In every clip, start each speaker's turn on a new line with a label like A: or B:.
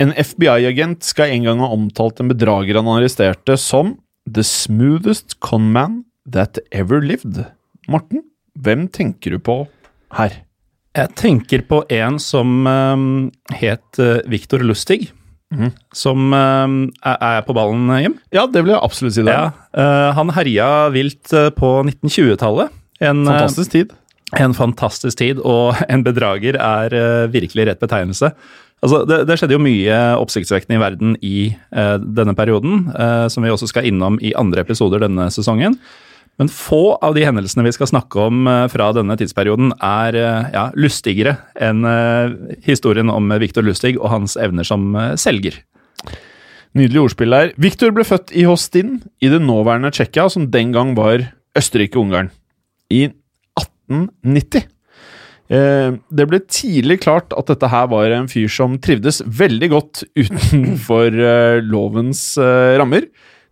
A: En FBI-agent skal en gang ha omtalt en bedrager han arresterte som The smoothest conman that ever lived. Morten, hvem tenker du på her?
B: Jeg tenker på en som eh, het uh, Viktor Lustig. Som eh, er er på ballen, Jim.
A: Ja, det vil jeg absolutt si det.
B: Ja, eh, han herja vilt eh, på 1920-tallet. Eh,
A: Fantastisk tid.
B: En fantastisk tid, og en bedrager er eh, virkelig rett betegnelse. Altså, det, det skjedde jo mye oppsiktsvekkende i verden i eh, denne perioden, eh, som vi også skal innom i andre episoder denne sesongen. Men få av de hendelsene vi skal snakke om eh, fra denne tidsperioden, er eh, ja, lustigere enn eh, historien om Viktor Lustig og hans evner som eh, selger.
A: Nydelig ordspill der. Viktor ble født i Hostin, i det nåværende Tsjekkia, som den gang var Østerrike-Ungarn, i 1890. Eh, det ble tidlig klart at dette her var en fyr som trivdes veldig godt utenfor eh, lovens eh, rammer.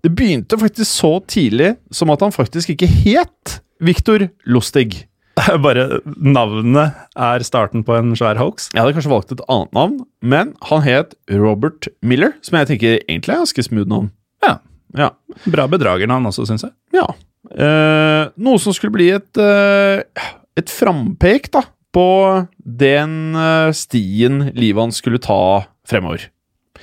A: Det begynte faktisk så tidlig som at han faktisk ikke het Viktor Lustig.
B: Bare navnet er starten på en svær hoax.
A: Jeg hadde kanskje valgt et annet navn, men han het Robert Miller, som jeg tenker egentlig er ganske smooth navn.
B: Ja.
A: Ja.
B: Bra bedragernavn også, syns jeg.
A: ja. Eh, noe som skulle bli et, eh, et frampek da, på den eh, stien livet hans skulle ta fremover.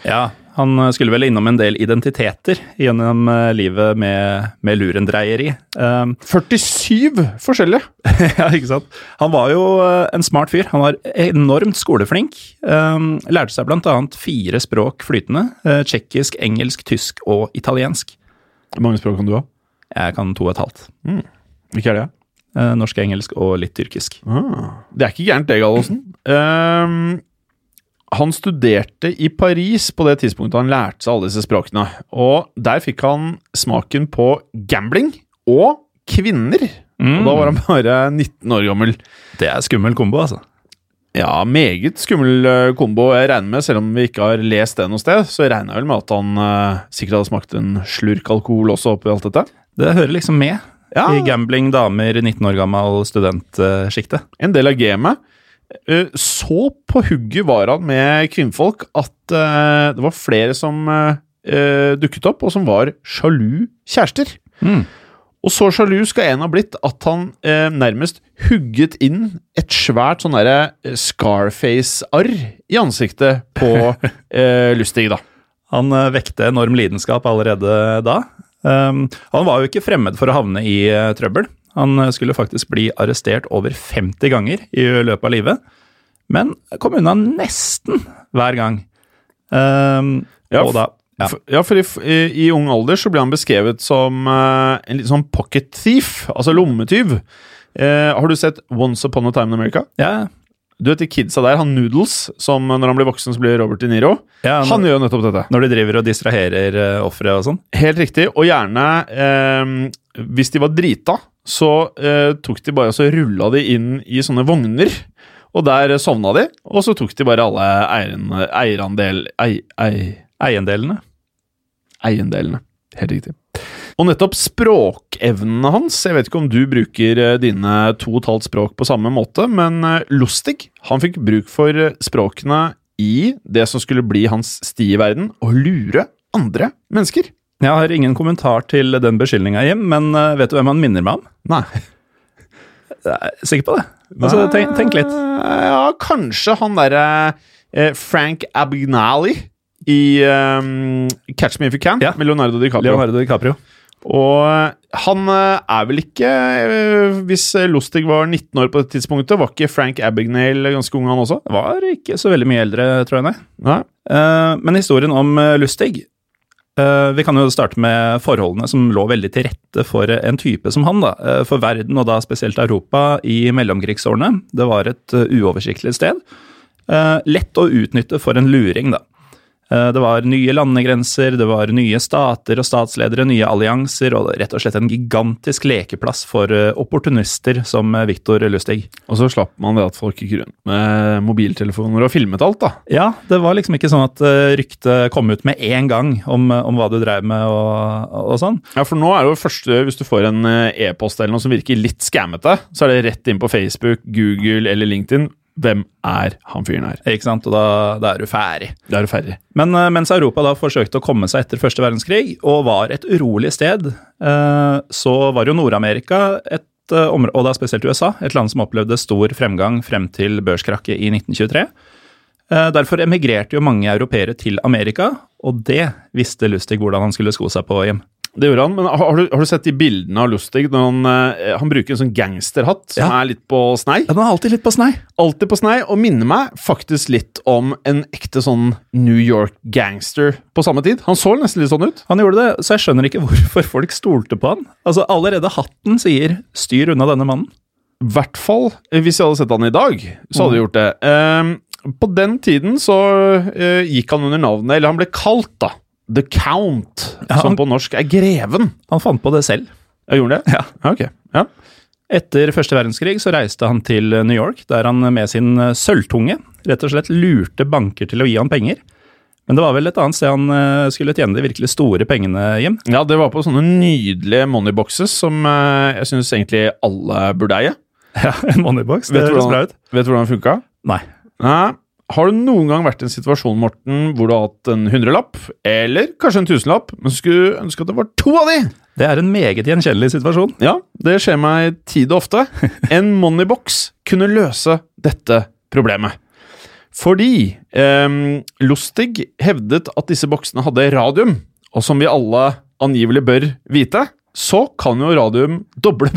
B: Ja, han eh, skulle vel innom en del identiteter gjennom eh, livet med, med lurendreieri. Um,
A: 47 forskjellige!
B: ja, ikke sant? Han var jo en smart fyr. Han var enormt skoleflink. Um, lærte seg annet fire språk flytende. Uh, Tsjekkisk, engelsk, tysk og italiensk.
A: Hvor mange språk kan du ha?
B: Jeg kan to og et halvt.
A: Hvilke er det?
B: Uh, norsk, engelsk og litt tyrkisk.
A: Ah, det er ikke gærent, det, Gallosen. Um, han studerte i Paris på det tidspunktet han lærte seg alle disse språkene. Og der fikk han smaken på gambling og kvinner. Og da var han bare 19 år gammel.
B: Det er skummel kombo, altså.
A: Ja, meget skummel eh, kombo. Jeg regner med, Selv om vi ikke har lest det noe sted, så regner jeg vel med at han uh, sikkert hadde smakt en slurk alkohol også oppi alt dette.
B: Det hører liksom med
A: Ja.
B: i gambling damer 19 år gammel studentsjiktet.
A: En del av gamet. Eh, Så på hugget var han med kvinnfolk at eh, det var flere som eh, dukket opp, og som var sjalu kjærester.
B: Mm.
A: Og så sjalu skal en ha blitt at han eh, nærmest hugget inn et svært sånn derre Scarface-arr i ansiktet på eh, Lustig, da.
B: Han vekte enorm lidenskap allerede da. Um, han var jo ikke fremmed for å havne i eh, trøbbel. Han eh, skulle faktisk bli arrestert over 50 ganger i løpet av livet, men kom unna nesten hver gang. Um,
A: Ja,
B: da ja.
A: Ja, for i, i, i ung alder så ble han beskrevet som uh, en litt sånn pocket thief, altså lommetyv. Uh, har du sett Once Upon a Time in America?
B: ja,
A: Du vet de kidsa der, han Noodles, som når han blir voksen så blir Robert De Niro.
B: ja,
A: Han
B: når,
A: gjør jo nettopp dette.
B: når de driver og distraherer uh, offeret og sånn.
A: Helt riktig. Og gjerne eh, Hvis de var drita, så eh, tok de bare og så rulla de inn i sånne vogner. Og der sovna de, og så tok de bare alle eierandel... Ei, ei,
B: Eiendelene.
A: eiendelene. Helt riktig. Og nettopp språkevnene hans Jeg vet ikke om du bruker eh, dine to og et halvt språk på samme måte, men eh, Lustig han fikk bruk for eh, språkene i det som skulle bli hans sti i verden, å lure andre mennesker.
B: Jeg har ingen kommentar til den beskyldninga, Jim, men vet du hvem han minner meg om?
A: Nei.
B: Er Sikker på det? Altså, tenk, tenk litt.
A: Ja, kanskje han derre Frank Abagnale i um, Catch Me If You Can
B: Ja.
A: med Leonardo DiCaprio.
B: Leonardo DiCaprio.
A: Og han eh, er vel ikke eh, Hvis Lustig var 19 år på det tidspunktet, var ikke Frank Abagnale ganske ung, han også?
B: Var ikke så veldig mye eldre, tror jeg, nei.
A: Nei.
B: Eh, men historien om Lustig Vi kan jo starte med forholdene som lå veldig til rette for en type som han. da. For verden, og da spesielt Europa, i mellomkrigsårene. Det var et uoversiktlig sted. Lett å utnytte for en luring, da. Eh, Det var nye landegrenser, det var nye stater og statsledere, nye allianser, og rett og slett en gigantisk lekeplass for eh, opportunister som eh, Viktor Lustig.
A: Og så slapp man det at folk gikk rundt med mobiltelefoner og filmet alt, da.
B: Ja, det var liksom ikke sånn at ryktet kom ut med en gang om, om hva du drev med og, og sånn.
A: Ja, for nå er det jo første, Hvis du får en e-post eller noe som virker litt skammete, så er det rett inn på Facebook, Google eller LinkedIn. Hvem er han fyren her?
B: Ikke sant? Og da, da er du ferdig.
A: Da er du ferdig.
B: Men eh, mens Europa da forsøkte å komme seg etter første verdenskrig, og var et urolig sted, eh, så var jo Nord-Amerika et eh, område, og da spesielt USA, et land som opplevde stor fremgang frem til børskrakket i 1923. Eh, Derfor emigrerte jo mange europeere til Amerika, og det visste Lustig hvordan han skulle sko seg på, Jim.
A: Det gjorde han, men har, du, har du sett de bildene av Lustig når han, eh, han bruker en sånn gangsterhatt som
B: Ja.
A: er litt på snei?
B: Den er alltid litt på snei.
A: Alltid på snei, og minner meg faktisk litt om en ekte sånn New York-gangster på samme tid. Han så nesten litt sånn ut.
B: Han gjorde det, så jeg skjønner ikke hvorfor folk stolte på han. Altså, Allerede hatten sier 'styr unna denne mannen'.
A: I hvert fall eh, hvis jeg hadde sett han i dag, så hadde jeg gjort det. Um, på den tiden så uh, gikk han under navnet, eller han ble kalt da, The Count,
B: Ja,
A: som på norsk er greven.
B: Han fant på det selv.
A: Jeg gjorde det?
B: Ja.
A: ok. Ja.
B: Etter første verdenskrig så reiste han til New York, der han med sin eh, sølvtunge rett og slett lurte banker til å gi han penger. Men det var vel et annet sted han eh, skulle tjene de virkelig store pengene, Jim.
A: ja, det var på sånne nydelige moneyboxes som eh, jeg syns egentlig alle burde eie.
B: Ja, En moneybox. Det høres bra ut.
A: vet du hvordan det funka?
B: Nei.
A: Nei. Har du noen gang vært i en situasjon Morten, hvor du har hatt en hundrelapp, eller kanskje en tusenlapp, men skulle ønske at det var to av de?
B: Det er en meget gjenkjennelig situasjon.
A: Ja, det skjer meg tid og ofte. En moneybox kunne løse dette problemet. Fordi eh, Lustig hevdet at disse boksene hadde radium, og som vi alle angivelig bør vite, så kan jo radium doble,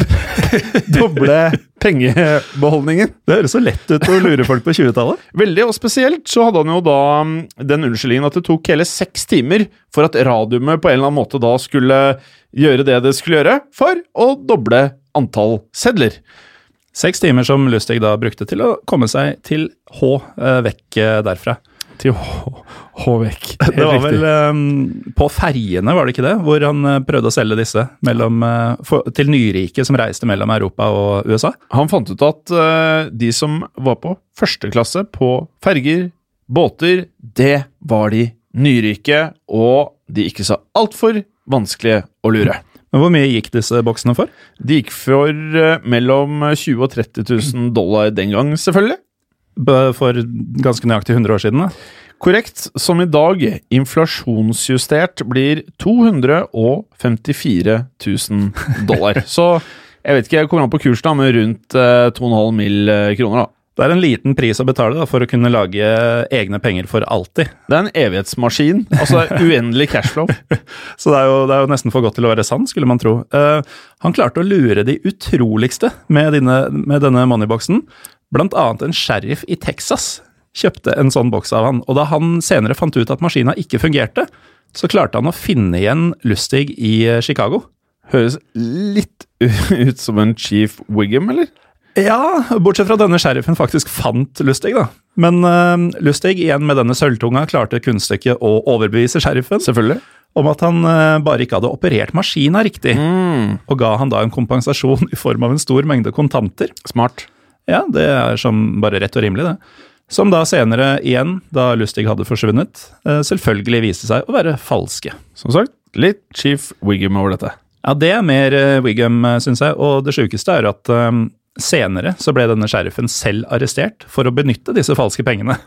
A: doble pengebeholdningen.
B: Det høres så lett ut å lure folk på 20-tallet.
A: Veldig, og spesielt så hadde han jo da mm, den unnskyldningen at det tok hele seks timer for at radiumet på en eller annen måte da skulle gjøre det det skulle gjøre, for å doble antall sedler.
B: Seks timer som Lustig da brukte til å komme seg til H eh, vekk eh, derfra.
A: Til Håvek.
B: Det var vel um, på ferjene, var det ikke det? Hvor han uh, prøvde å selge disse mellom, uh, for, til nyrike som reiste mellom Europa og USA.
A: Han fant ut at uh, de som var på første klasse på ferger, båter, det var de nyrike og de ikke så altfor vanskelige å lure.
B: Men hvor mye gikk disse boksene for?
A: De gikk for mellom 20 000 og 30 000 dollar den gang, selvfølgelig.
B: For ganske nøyaktig 100 år siden? da.
A: Korrekt, som i dag inflasjonsjustert blir 254 000 dollar. Så jeg vet ikke, jeg kommer an på kursen, da, men rundt eh, 2,5 mill. kroner. da.
B: Det er en liten pris å betale da, for å kunne lage egne penger for alltid.
A: Det er en evighetsmaskin. Altså uendelig cashflow.
B: Så det er, jo, det er jo nesten for godt til å være sant, skulle man tro. Uh, han klarte å lure de utroligste med, dine, med denne moneyboxen. Blant annet en sheriff i Texas kjøpte en sånn boks av han. Og da han senere fant ut at maskina ikke fungerte, så klarte han å finne igjen Lustig i eh, Chicago.
A: Høres litt ut som en Chief Wiggum, eller?
B: Ja, bortsett fra denne sheriffen faktisk fant Lustig, da. Men uh, Lustig, igjen med denne sølvtunga, klarte kunststykket å overbevise sheriffen
A: Selvfølgelig.
B: om at han uh, bare ikke hadde operert maskina riktig, og ga han da en kompensasjon i form av en stor mengde kontanter.
A: Smart.
B: Ja, det er som bare rett og rimelig, det. Som da senere igjen, da Lustig hadde forsvunnet, eh, selvfølgelig viste seg å være falske.
A: Som sagt, litt Chief Wiggum over dette.
B: Ja, det er mer uh, Wiggum, syns jeg. Og det sjukeste er at um, senere så ble denne sheriffen selv arrestert for å benytte disse falske pengene.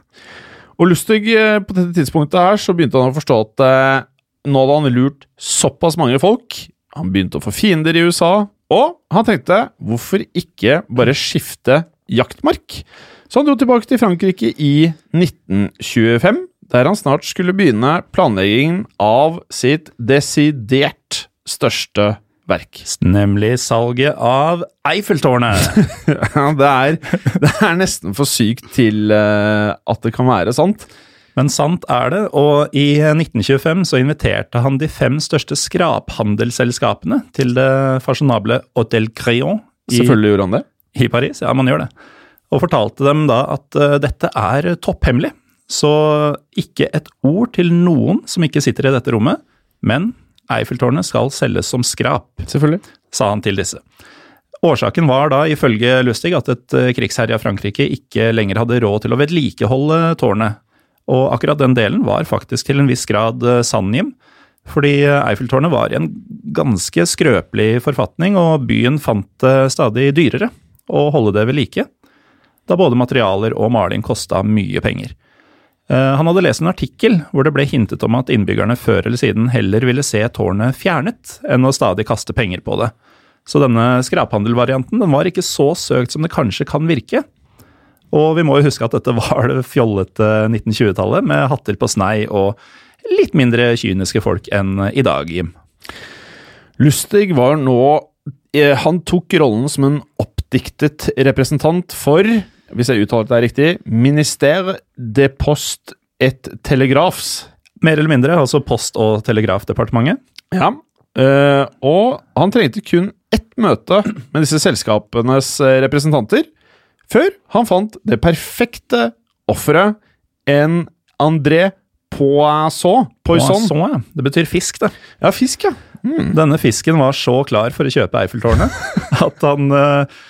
A: Og Lustig, eh, på dette tidspunktet her, så begynte han å forstå at uh, nå hadde han lurt såpass mange folk. Han begynte å få fiender i USA, og han tenkte hvorfor ikke bare skifte jaktmark? Så han dro tilbake til Frankrike i 1925, der han snart skulle begynne planleggingen av sitt desidert største verk.
B: Nemlig salget av Eiffeltårnet.
A: ja, det er, det er, nesten for sykt til uh, at det kan være sant.
B: Men sant er det, og i 1925 så inviterte han de fem største skraphandelsselskapene til det fasjonable Hotel Crayon
A: i, Selvfølgelig gjorde han det.
B: i Paris. Ja, man gjør det. Og fortalte dem da at uh, dette er topphemmelig. Så ikke et ord til noen som ikke sitter i dette rommet, men Eiffeltårnet skal selges som skrap,
A: Selvfølgelig.
B: sa han til disse. Årsaken var da ifølge Lustig at et eh, krigsherja Frankrike ikke lenger hadde råd til å vedlikeholde tårnet, og akkurat den delen var faktisk til en viss grad sann, Jim. fordi Eiffeltårnet var i en ganske skrøpelig forfatning, og byen fant det stadig dyrere å holde det ved like, da både materialer og maling kosta mye penger. Eh, han hadde lest en artikkel hvor det ble hintet om at innbyggerne før eller siden heller ville se tårnet fjernet enn å stadig kaste penger på det. Så denne skraphandelvarianten den var ikke så søkt som det kanskje kan virke. Og vi må jo huske at dette var det fjollete 1920-tallet, med hatter på snei og litt mindre kyniske folk enn i dag, Jim.
A: Lustig var nå eh, Han tok rollen som en oppdiktet representant for hvis jeg uttaler det riktig, Minister de Post et Telegrafs.
B: Mer eller mindre, altså Post- og telegrafdepartementet.
A: Ja, øh, og han trengte kun ett møte med disse selskapenes eh, representanter før han fant det perfekte offeret, en André Poisson.
B: Poisson. Poisson ja. Det betyr fisk, det.
A: Ja, fisk, ja. Mm.
B: Denne fisken var så klar for å kjøpe Eiffeltårnet at han øh,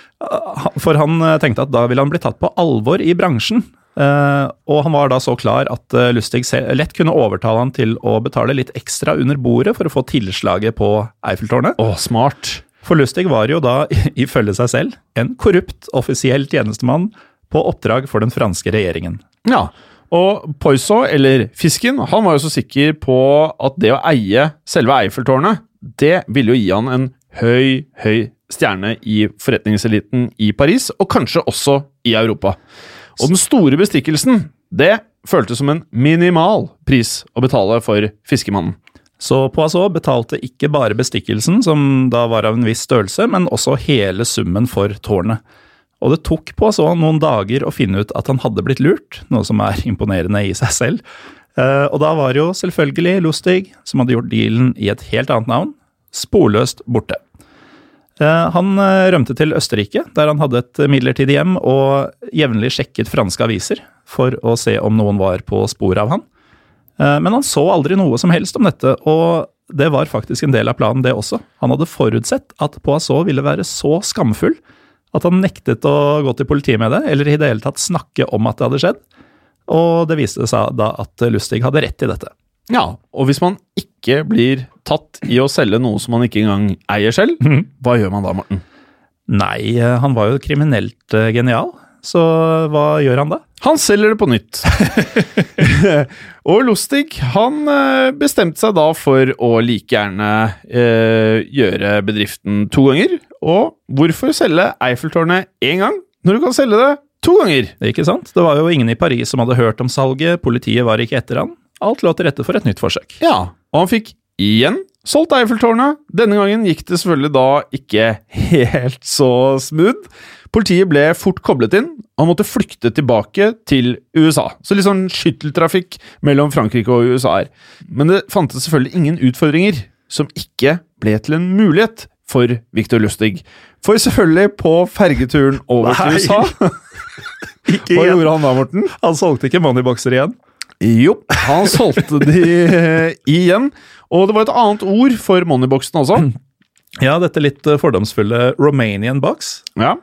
B: for han eh, tenkte at da ville han bli tatt på alvor i bransjen. Uh, og han var da så klar at Lustig lett kunne overtale han til å betale litt ekstra under bordet for å få tilslaget på Eiffeltårnet.
A: Åh, smart.
B: For Lustig var jo da, ifølge seg selv, en korrupt offisiell tjenestemann på oppdrag for den franske regjeringen.
A: Ja, og Poisson, eller Fisken, han var jo så sikker på at det å eie selve Eiffeltårnet, det ville jo gi han en høy, høy stjerne i forretningseliten i Paris, og kanskje også i Europa. Og den store bestikkelsen, det føltes som en minimal pris å betale for fiskemannen.
B: Så Poisson betalte ikke bare bestikkelsen, som da var av en viss størrelse, men også hele summen for tårnet. Og det tok Poisson noen dager å finne ut at han hadde blitt lurt, noe som er imponerende i seg selv. Eh, og da var jo selvfølgelig Lustig, som hadde gjort dealen i et helt annet navn, sporløst borte. Eh, han eh, rømte til Østerrike, der han hadde et midlertidig hjem og jevnlig sjekket franske aviser for å se om noen var på sporet av han. Eh, men han så aldri noe som helst om dette, og det var faktisk en del av planen, det også. Han hadde forutsett at Poisson ville være så skamfull at han nektet å gå til politiet med det, eller i det hele tatt snakke om at det hadde skjedd. Og det viste seg da at Lustig hadde rett i dette.
A: Ja, og hvis man ikke blir tatt i å selge noe som man ikke engang eier selv, mm. hva gjør man da, Morten?
B: Nei, eh, han var jo kriminelt uh, genial, så hva gjør han da?
A: Han selger det på nytt. og Lustig han uh, bestemte seg da for å like gjerne eh, gjøre bedriften to ganger. Og hvorfor selge Eiffeltårnet én gang når du kan selge det to ganger?
B: Ikke sant? Det var jo ingen i Paris som hadde hørt om salget, politiet var ikke etter han. Alt lå til rette for et nytt forsøk.
A: Ja, og han fikk igjen solgt Eiffeltårnet. Denne gangen gikk det selvfølgelig da ikke helt så smooth. Politiet ble fort koblet inn, og han måtte flykte tilbake til USA. Så litt sånn skytteltrafikk mellom Frankrike og USA her. Men det fantes selvfølgelig ingen utfordringer som ikke ble til en mulighet for Victor Lustig. For selvfølgelig, på fergeturen over Nei. til USA Hva gjorde han da, Morten?
B: Han solgte ikke moneyboxer igjen.
A: Jo, han solgte de eh, igjen. Og det var et annet ord for moneyboxen også.
B: Ja, dette litt eh, fordomsfulle Romanian box.
A: Ja.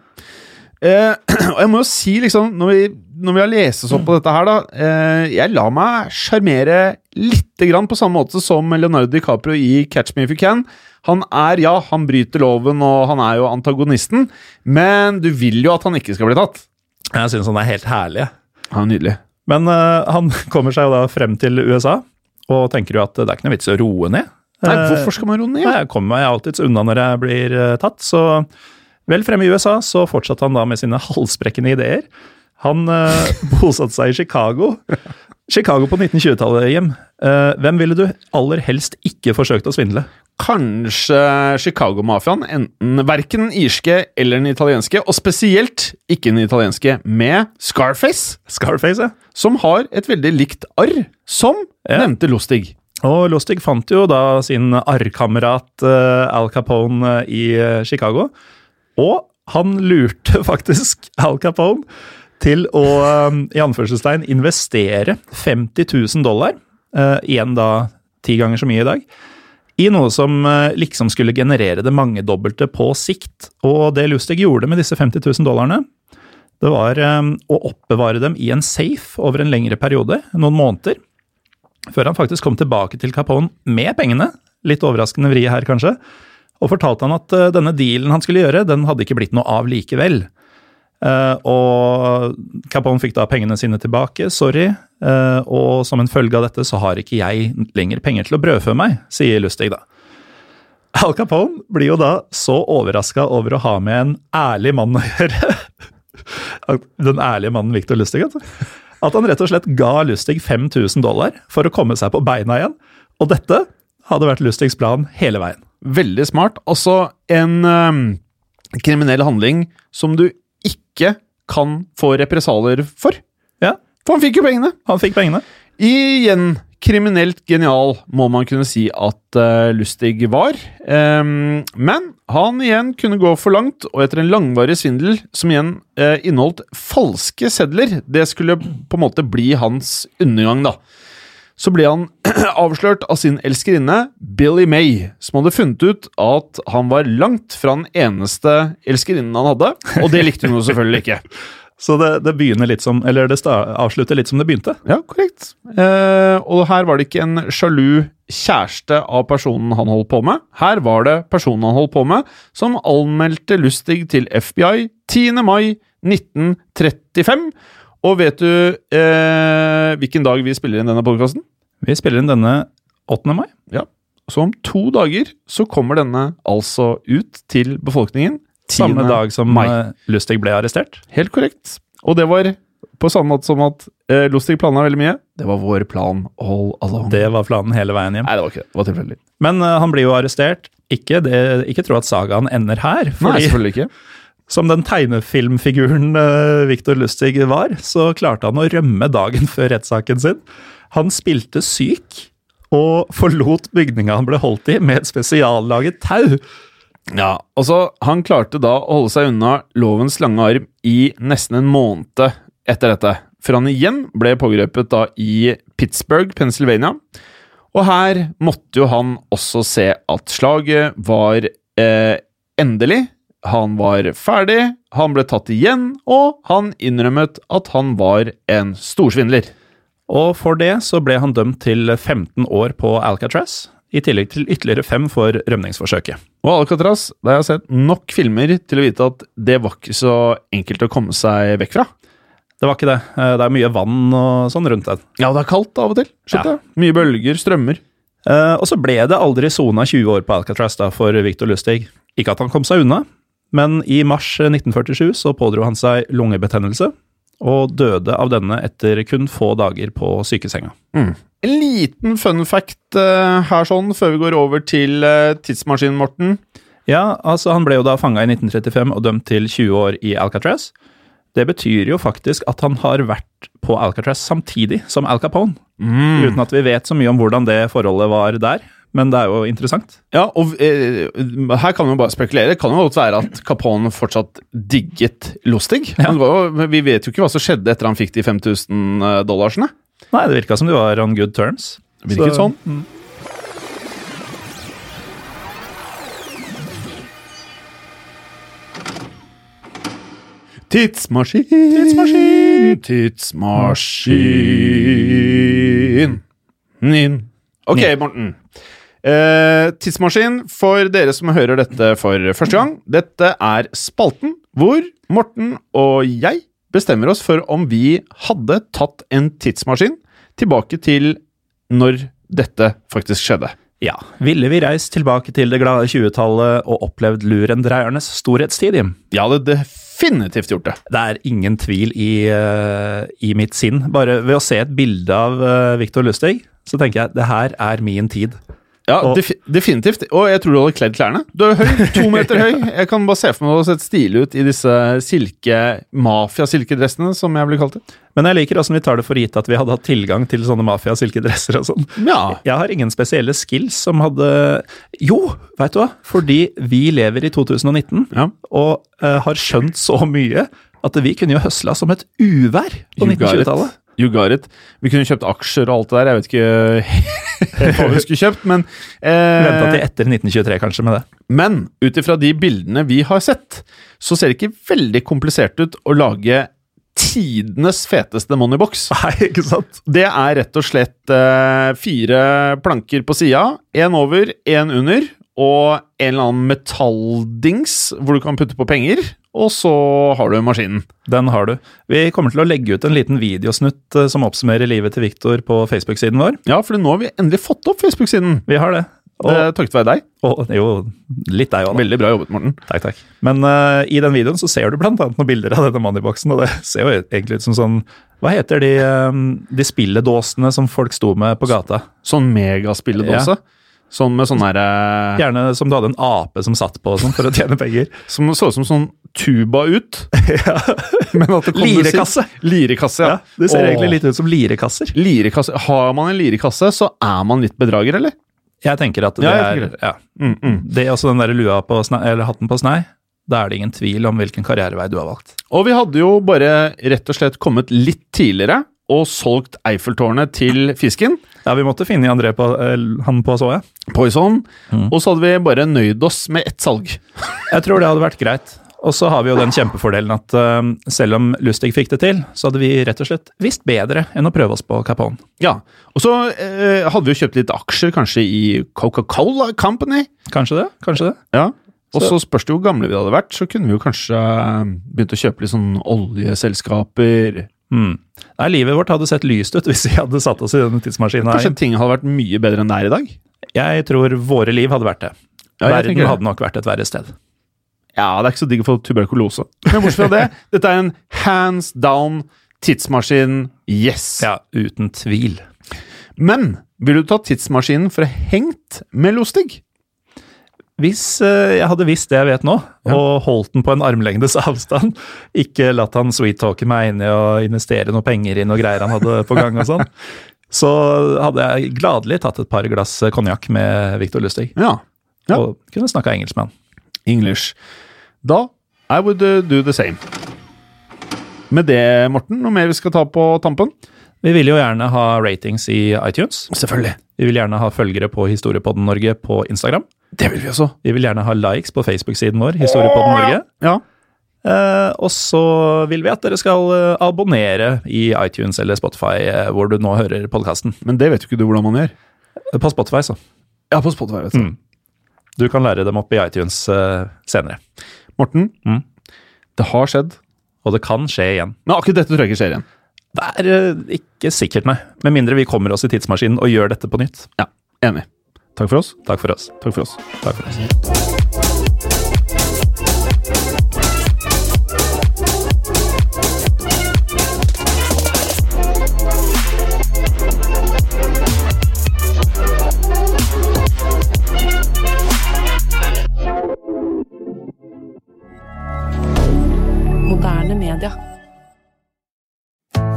A: Eh, og jeg må jo si, liksom, når vi, når vi har lest oss opp på dette her, da eh, Jeg lar meg sjarmere lite grann, på samme måte som Leonardo DiCaprio i Catch Me If You Can. Han er, ja, han bryter loven, og han er jo antagonisten, men du vil jo at han ikke skal bli tatt.
B: Jeg syns han er helt herlig.
A: Han er nydelig.
B: Men eh, han kommer seg jo da frem til USA, og tenker jo at det er ikke noe vits i å roe ned.
A: Nei,
B: Eh,
A: hvorfor skal man roe ned?
B: Nei, Jeg kommer meg alltids unna når jeg blir eh, tatt, så vel fremme i USA så fortsatte han da med sine halsbrekkende ideer. Han eh, bosatte seg i Chicago. Chicago på 1920-tallet, Jim. Eh, hvem ville du aller helst ikke forsøkt å svindle?
A: Kanskje Chicago-mafiaen, enten verken den irske eller den italienske, og spesielt ikke den italienske, med Scarface,
B: Scarface, ja.
A: som har et veldig likt arr, som
B: Ja.
A: nevnte Lustig.
B: Og Lustig fant jo da sin arrkamerat eh, Al Capone eh, i eh, Chicago. Og han lurte faktisk Al Capone til å eh, i anførselstegn investere 50 000 dollar, eh, igjen da ti ganger så mye i dag, i noe som eh, liksom skulle generere det mangedobbelte på sikt. Og det Lustig gjorde med disse 50 000 dollarene, det var eh, å oppbevare dem i en safe over en lengre periode, noen måneder, før han faktisk kom tilbake til Capone med pengene, litt overraskende vri her kanskje, og fortalte han at eh, denne dealen han skulle gjøre, den hadde ikke blitt noe av likevel. Eh, og Capone fikk da pengene sine tilbake, sorry, eh, og som en følge av dette så har ikke jeg lenger penger til å brødfø meg, sier Lustig da. Al Capone blir jo da så overraska over å ha med en ærlig mann å gjøre. Den ærlige mannen Victor Lustig, altså. At han rett og slett ga Lustig 5000 dollar for å komme seg på beina igjen. Og dette hadde vært Lustigs plan hele veien.
A: Veldig smart. Altså en um, kriminell handling som du ikke kan få represalier for.
B: Ja,
A: For han fikk jo pengene!
B: han fikk pengene.
A: Igjen kriminelt genial, må man kunne si at uh, Lustig var. Um, men han igjen kunne gå for langt, og etter en langvarig svindel som igjen uh, inneholdt falske sedler, det skulle på en måte bli hans undergang, da. Så ble han avslørt av sin elskerinne, Billy May, som hadde funnet ut at han var langt fra den eneste elskerinnen han hadde, og det likte hun jo selvfølgelig ikke.
B: Så det, det begynner litt som, eller det avslutter litt som det begynte.
A: Ja, korrekt. Eh, og her var det ikke en sjalu kjæreste av personen han holdt på med. Her var det personen han holdt på med, som anmeldte Lustig til FBI 10. mai 1935. Og vet du eh, hvilken dag vi spiller inn denne podkasten?
B: Vi spiller inn denne 8. mai.
A: Ja. Så om to dager så kommer denne altså ut til befolkningen. 10.
B: Samme dag som
A: mai.
B: eh, Lustig ble arrestert.
A: Helt korrekt. Og det var på samme måte som at eh, Lustig planla veldig mye. Det var vår plan all along.
B: Det var planen hele veien hjem.
A: Nei, det var ikke det. Det var tilfeldig.
B: Men eh, han blir jo arrestert. Ikke, det, ikke tro at sagaen ender her.
A: Nei, selvfølgelig ikke.
B: som den tegnefilmfiguren uh, Victor Lustig var, så klarte han å rømme dagen før rettssaken sin. Han spilte syk og forlot bygninga han ble holdt i med et spesiallaget tau.
A: Ja, altså, Han klarte da å holde seg unna lovens lange arm i nesten en måned etter dette, før han igjen ble pågrepet da i Pittsburgh, Pennsylvania. Og her måtte jo han også se at slaget var eh, endelig. Han var ferdig, han ble tatt igjen, og han innrømmet at han var en storsvindler.
B: Og for det så ble han dømt til 15 år på Alcatraz, i tillegg til ytterligere fem for rømningsforsøket.
A: Og Alcatraz, der jeg har sett nok filmer til å vite at det var ikke så enkelt å komme seg vekk fra.
B: Det var ikke det. Eh, Det er mye vann og sånn rundt den.
A: Ja, det er kaldt av og til.
B: Ja.
A: ja. Mye bølger, strømmer.
B: Eh, Og så ble det aldri sona 20 år på Alcatraz da for Victor Lustig. Ikke at han kom seg unna, men i mars 1947 så pådro han seg lungebetennelse, og døde av denne etter kun få dager på sykesenga.
A: En liten fun fact uh, her sånn, før vi går over til uh, tidsmaskinen, Morten.
B: Ja, altså han ble jo da fanga i 1935 og dømt til 20 år i Alcatraz. Det betyr jo faktisk at han har vært på Alcatraz samtidig som Al Capone. Uten at vi vet så mye om hvordan det forholdet var der, men det er jo interessant.
A: Ja, og eh, her kan jo bare spekulere. Kan jo godt være at Capone fortsatt digget Lustig.
B: Ja.
A: Men jo, vi vet jo ikke hva som skjedde etter han fikk de 5000 dollarsene.
B: Nei, det virka som de var on good terms.
A: Virket
B: Så-
A: sånn. Tidsmaskin, tidsmaskin, tidsmaskin. Nin. Ok, Morten. Eh, tidsmaskin for dere som hører dette for første gang. Dette er spalten hvor Morten og jeg bestemmer oss for om vi hadde tatt en tidsmaskin tilbake til når dette faktisk skjedde.
B: Ja, ville vi reist tilbake til det glade 20-tallet og opplevd lurendreiernes storhetstid, Jim?
A: Ja, det definitivt gjort det.
B: Det er ingen tvil i, uh, i mitt sinn. Bare ved å se et bilde av uh, Viktor Lustig, så tenker jeg det her er min tid.
A: Ja,
B: Og-
A: def definitivt. Og jeg tror du hadde kledd klærne. Du er høy, to meter høy. Jeg kan bare se for meg å se stilig ut i disse silke mafia-silkedressene, som jeg blir kalt det.
B: Men jeg liker også vi tar det for gitt at vi hadde hatt tilgang til sånne mafia-silkedresser og sånn.
A: Ja.
B: Jeg har ingen spesielle skills som hadde Jo, veit du hva? Fordi vi lever i 2019
A: Ja.
B: og uh, har skjønt så mye at vi kunne jo høsla som et uvær på
A: You got it.
B: 1920-tallet.
A: You got it. Vi kunne kjøpt aksjer og alt det der. Jeg vet ikke hva vi skulle kjøpt, men
B: Venta
A: eh,
B: til etter 1923, kanskje, med det.
A: Men ut ifra de bildene vi har sett, så ser det ikke veldig komplisert ut å lage tidenes feteste moneybox.
B: Nei, ikke sant?
A: Det er rett og slett eh, fire planker på sida. Én over, én under, og en eller annen metalldings hvor du kan putte på penger. Og så har du maskinen.
B: Den har du. Vi kommer til å legge ut en liten videosnutt eh, som oppsummerer livet til Viktor på Facebook-siden vår.
A: Ja, for nå har vi endelig fått opp Facebook-siden.
B: Vi har det.
A: Det er Takket være deg.
B: Og, jo, litt deg òg, da.
A: Veldig bra jobbet, Morten.
B: Takk, takk. Men uh, i den videoen så ser du blant annet noen bilder av denne moneyboxen, og det ser jo egentlig ut som sånn Hva heter de, um, de spilledåsene som folk sto med på gata?
A: Sånn megaspilledåse. Sånn med sånn derre
B: Gjerne som du hadde en ape som satt på sånn for å tjene penger.
A: Som så ut som sånn tuba ut. Men at det kom
B: Lirekasse.
A: Lirekasse, ja.
B: Ja, det ser
A: Åh.
B: egentlig litt ut som lirekasser.
A: Lirekasse. Har man en lirekasse, så er man litt bedrager, eller?
B: Jeg tenker at det
A: Ja, tenker.
B: er ja.
A: Mm, mm.
B: Det er også den der lua på snei, eller hatten på snei. Da er det ingen tvil om hvilken karrierevei du har valgt.
A: Og vi hadde jo bare rett og slett kommet litt tidligere og solgt Eiffeltårnet til fisken.
B: Ja, vi måtte finne André på, eh, han på så, jeg.
A: Poison.
B: Mm.
A: Og så hadde vi bare nøyd oss med ett salg.
B: Jeg tror det hadde vært greit. Og så har vi jo den kjempefordelen at uh, selv om Lustig fikk det til, så hadde vi rett og slett visst bedre enn å prøve oss på Capone.
A: Ja. Og så uh, hadde vi jo kjøpt litt aksjer, kanskje i Coca-Cola Company.
B: Kanskje det? Kanskje det?
A: Ja. Og
B: Så-
A: spørs det hvor gamle vi hadde vært, så kunne vi jo kanskje begynt å kjøpe litt sånn oljeselskaper.
B: Hmm. Nei, livet vårt hadde sett lyst ut hvis vi hadde satt oss i denne tidsmaskinen.
A: Kanskje ting hadde vært mye bedre enn det er i dag?
B: Jeg tror våre liv hadde vært det.
A: Ja,
B: Verden hadde nok vært et verre sted.
A: Ja, det er ikke så digg å få tuberkulose. Men bortsett fra det, dette er en hands down tidsmaskin. Yes!
B: Ja, uten tvil.
A: Men vil du ta tidsmaskinen for hengt med Lustig?
B: Hvis eh, jeg hadde visst det jeg vet nå, og holdt den på en armlengdes avstand, ikke latt han sweet-talke meg inn i å investere noe penger i noe greier han hadde på gang og sånn, så hadde jeg gladelig tatt et par glass konjakk med Victor Lustig.
A: Ja. Ja.
B: Og kunne snakka engelsk med han.
A: English. Da I would uh, do the same. Med det, Morten, noe mer vi skal ta på tampen?
B: Vi vil jo gjerne ha ratings i iTunes.
A: Selvfølgelig.
B: Vi vil gjerne ha følgere på Historiepodden Norge på Instagram.
A: Det vil vi også.
B: Vi vil gjerne ha likes på Facebook-siden vår, Historiepodden Norge.
A: Ja.
B: Eh, og så vil vi at dere skal eh, abonnere i iTunes eller Spotify, eh, hvor du nå hører podkasten.
A: Men det vet jo ikke du hvordan man gjør.
B: På Spotify, så.
A: Ja, på Spotify, vet du.
B: Mm. Du kan lære dem opp i iTunes eh, senere.
A: Morten,
B: Mm.
A: det har skjedd.
B: Og det kan skje igjen.
A: Men akkurat dette tror jeg ikke skjer igjen.
B: Det er eh, ikke sikkert, nei. Med mindre vi kommer oss i tidsmaskinen og gjør dette på nytt.
A: Ja, enig. Takk for oss.
B: Takk for oss.
A: Takk for oss.
B: Takk for oss.
C: Moderne media.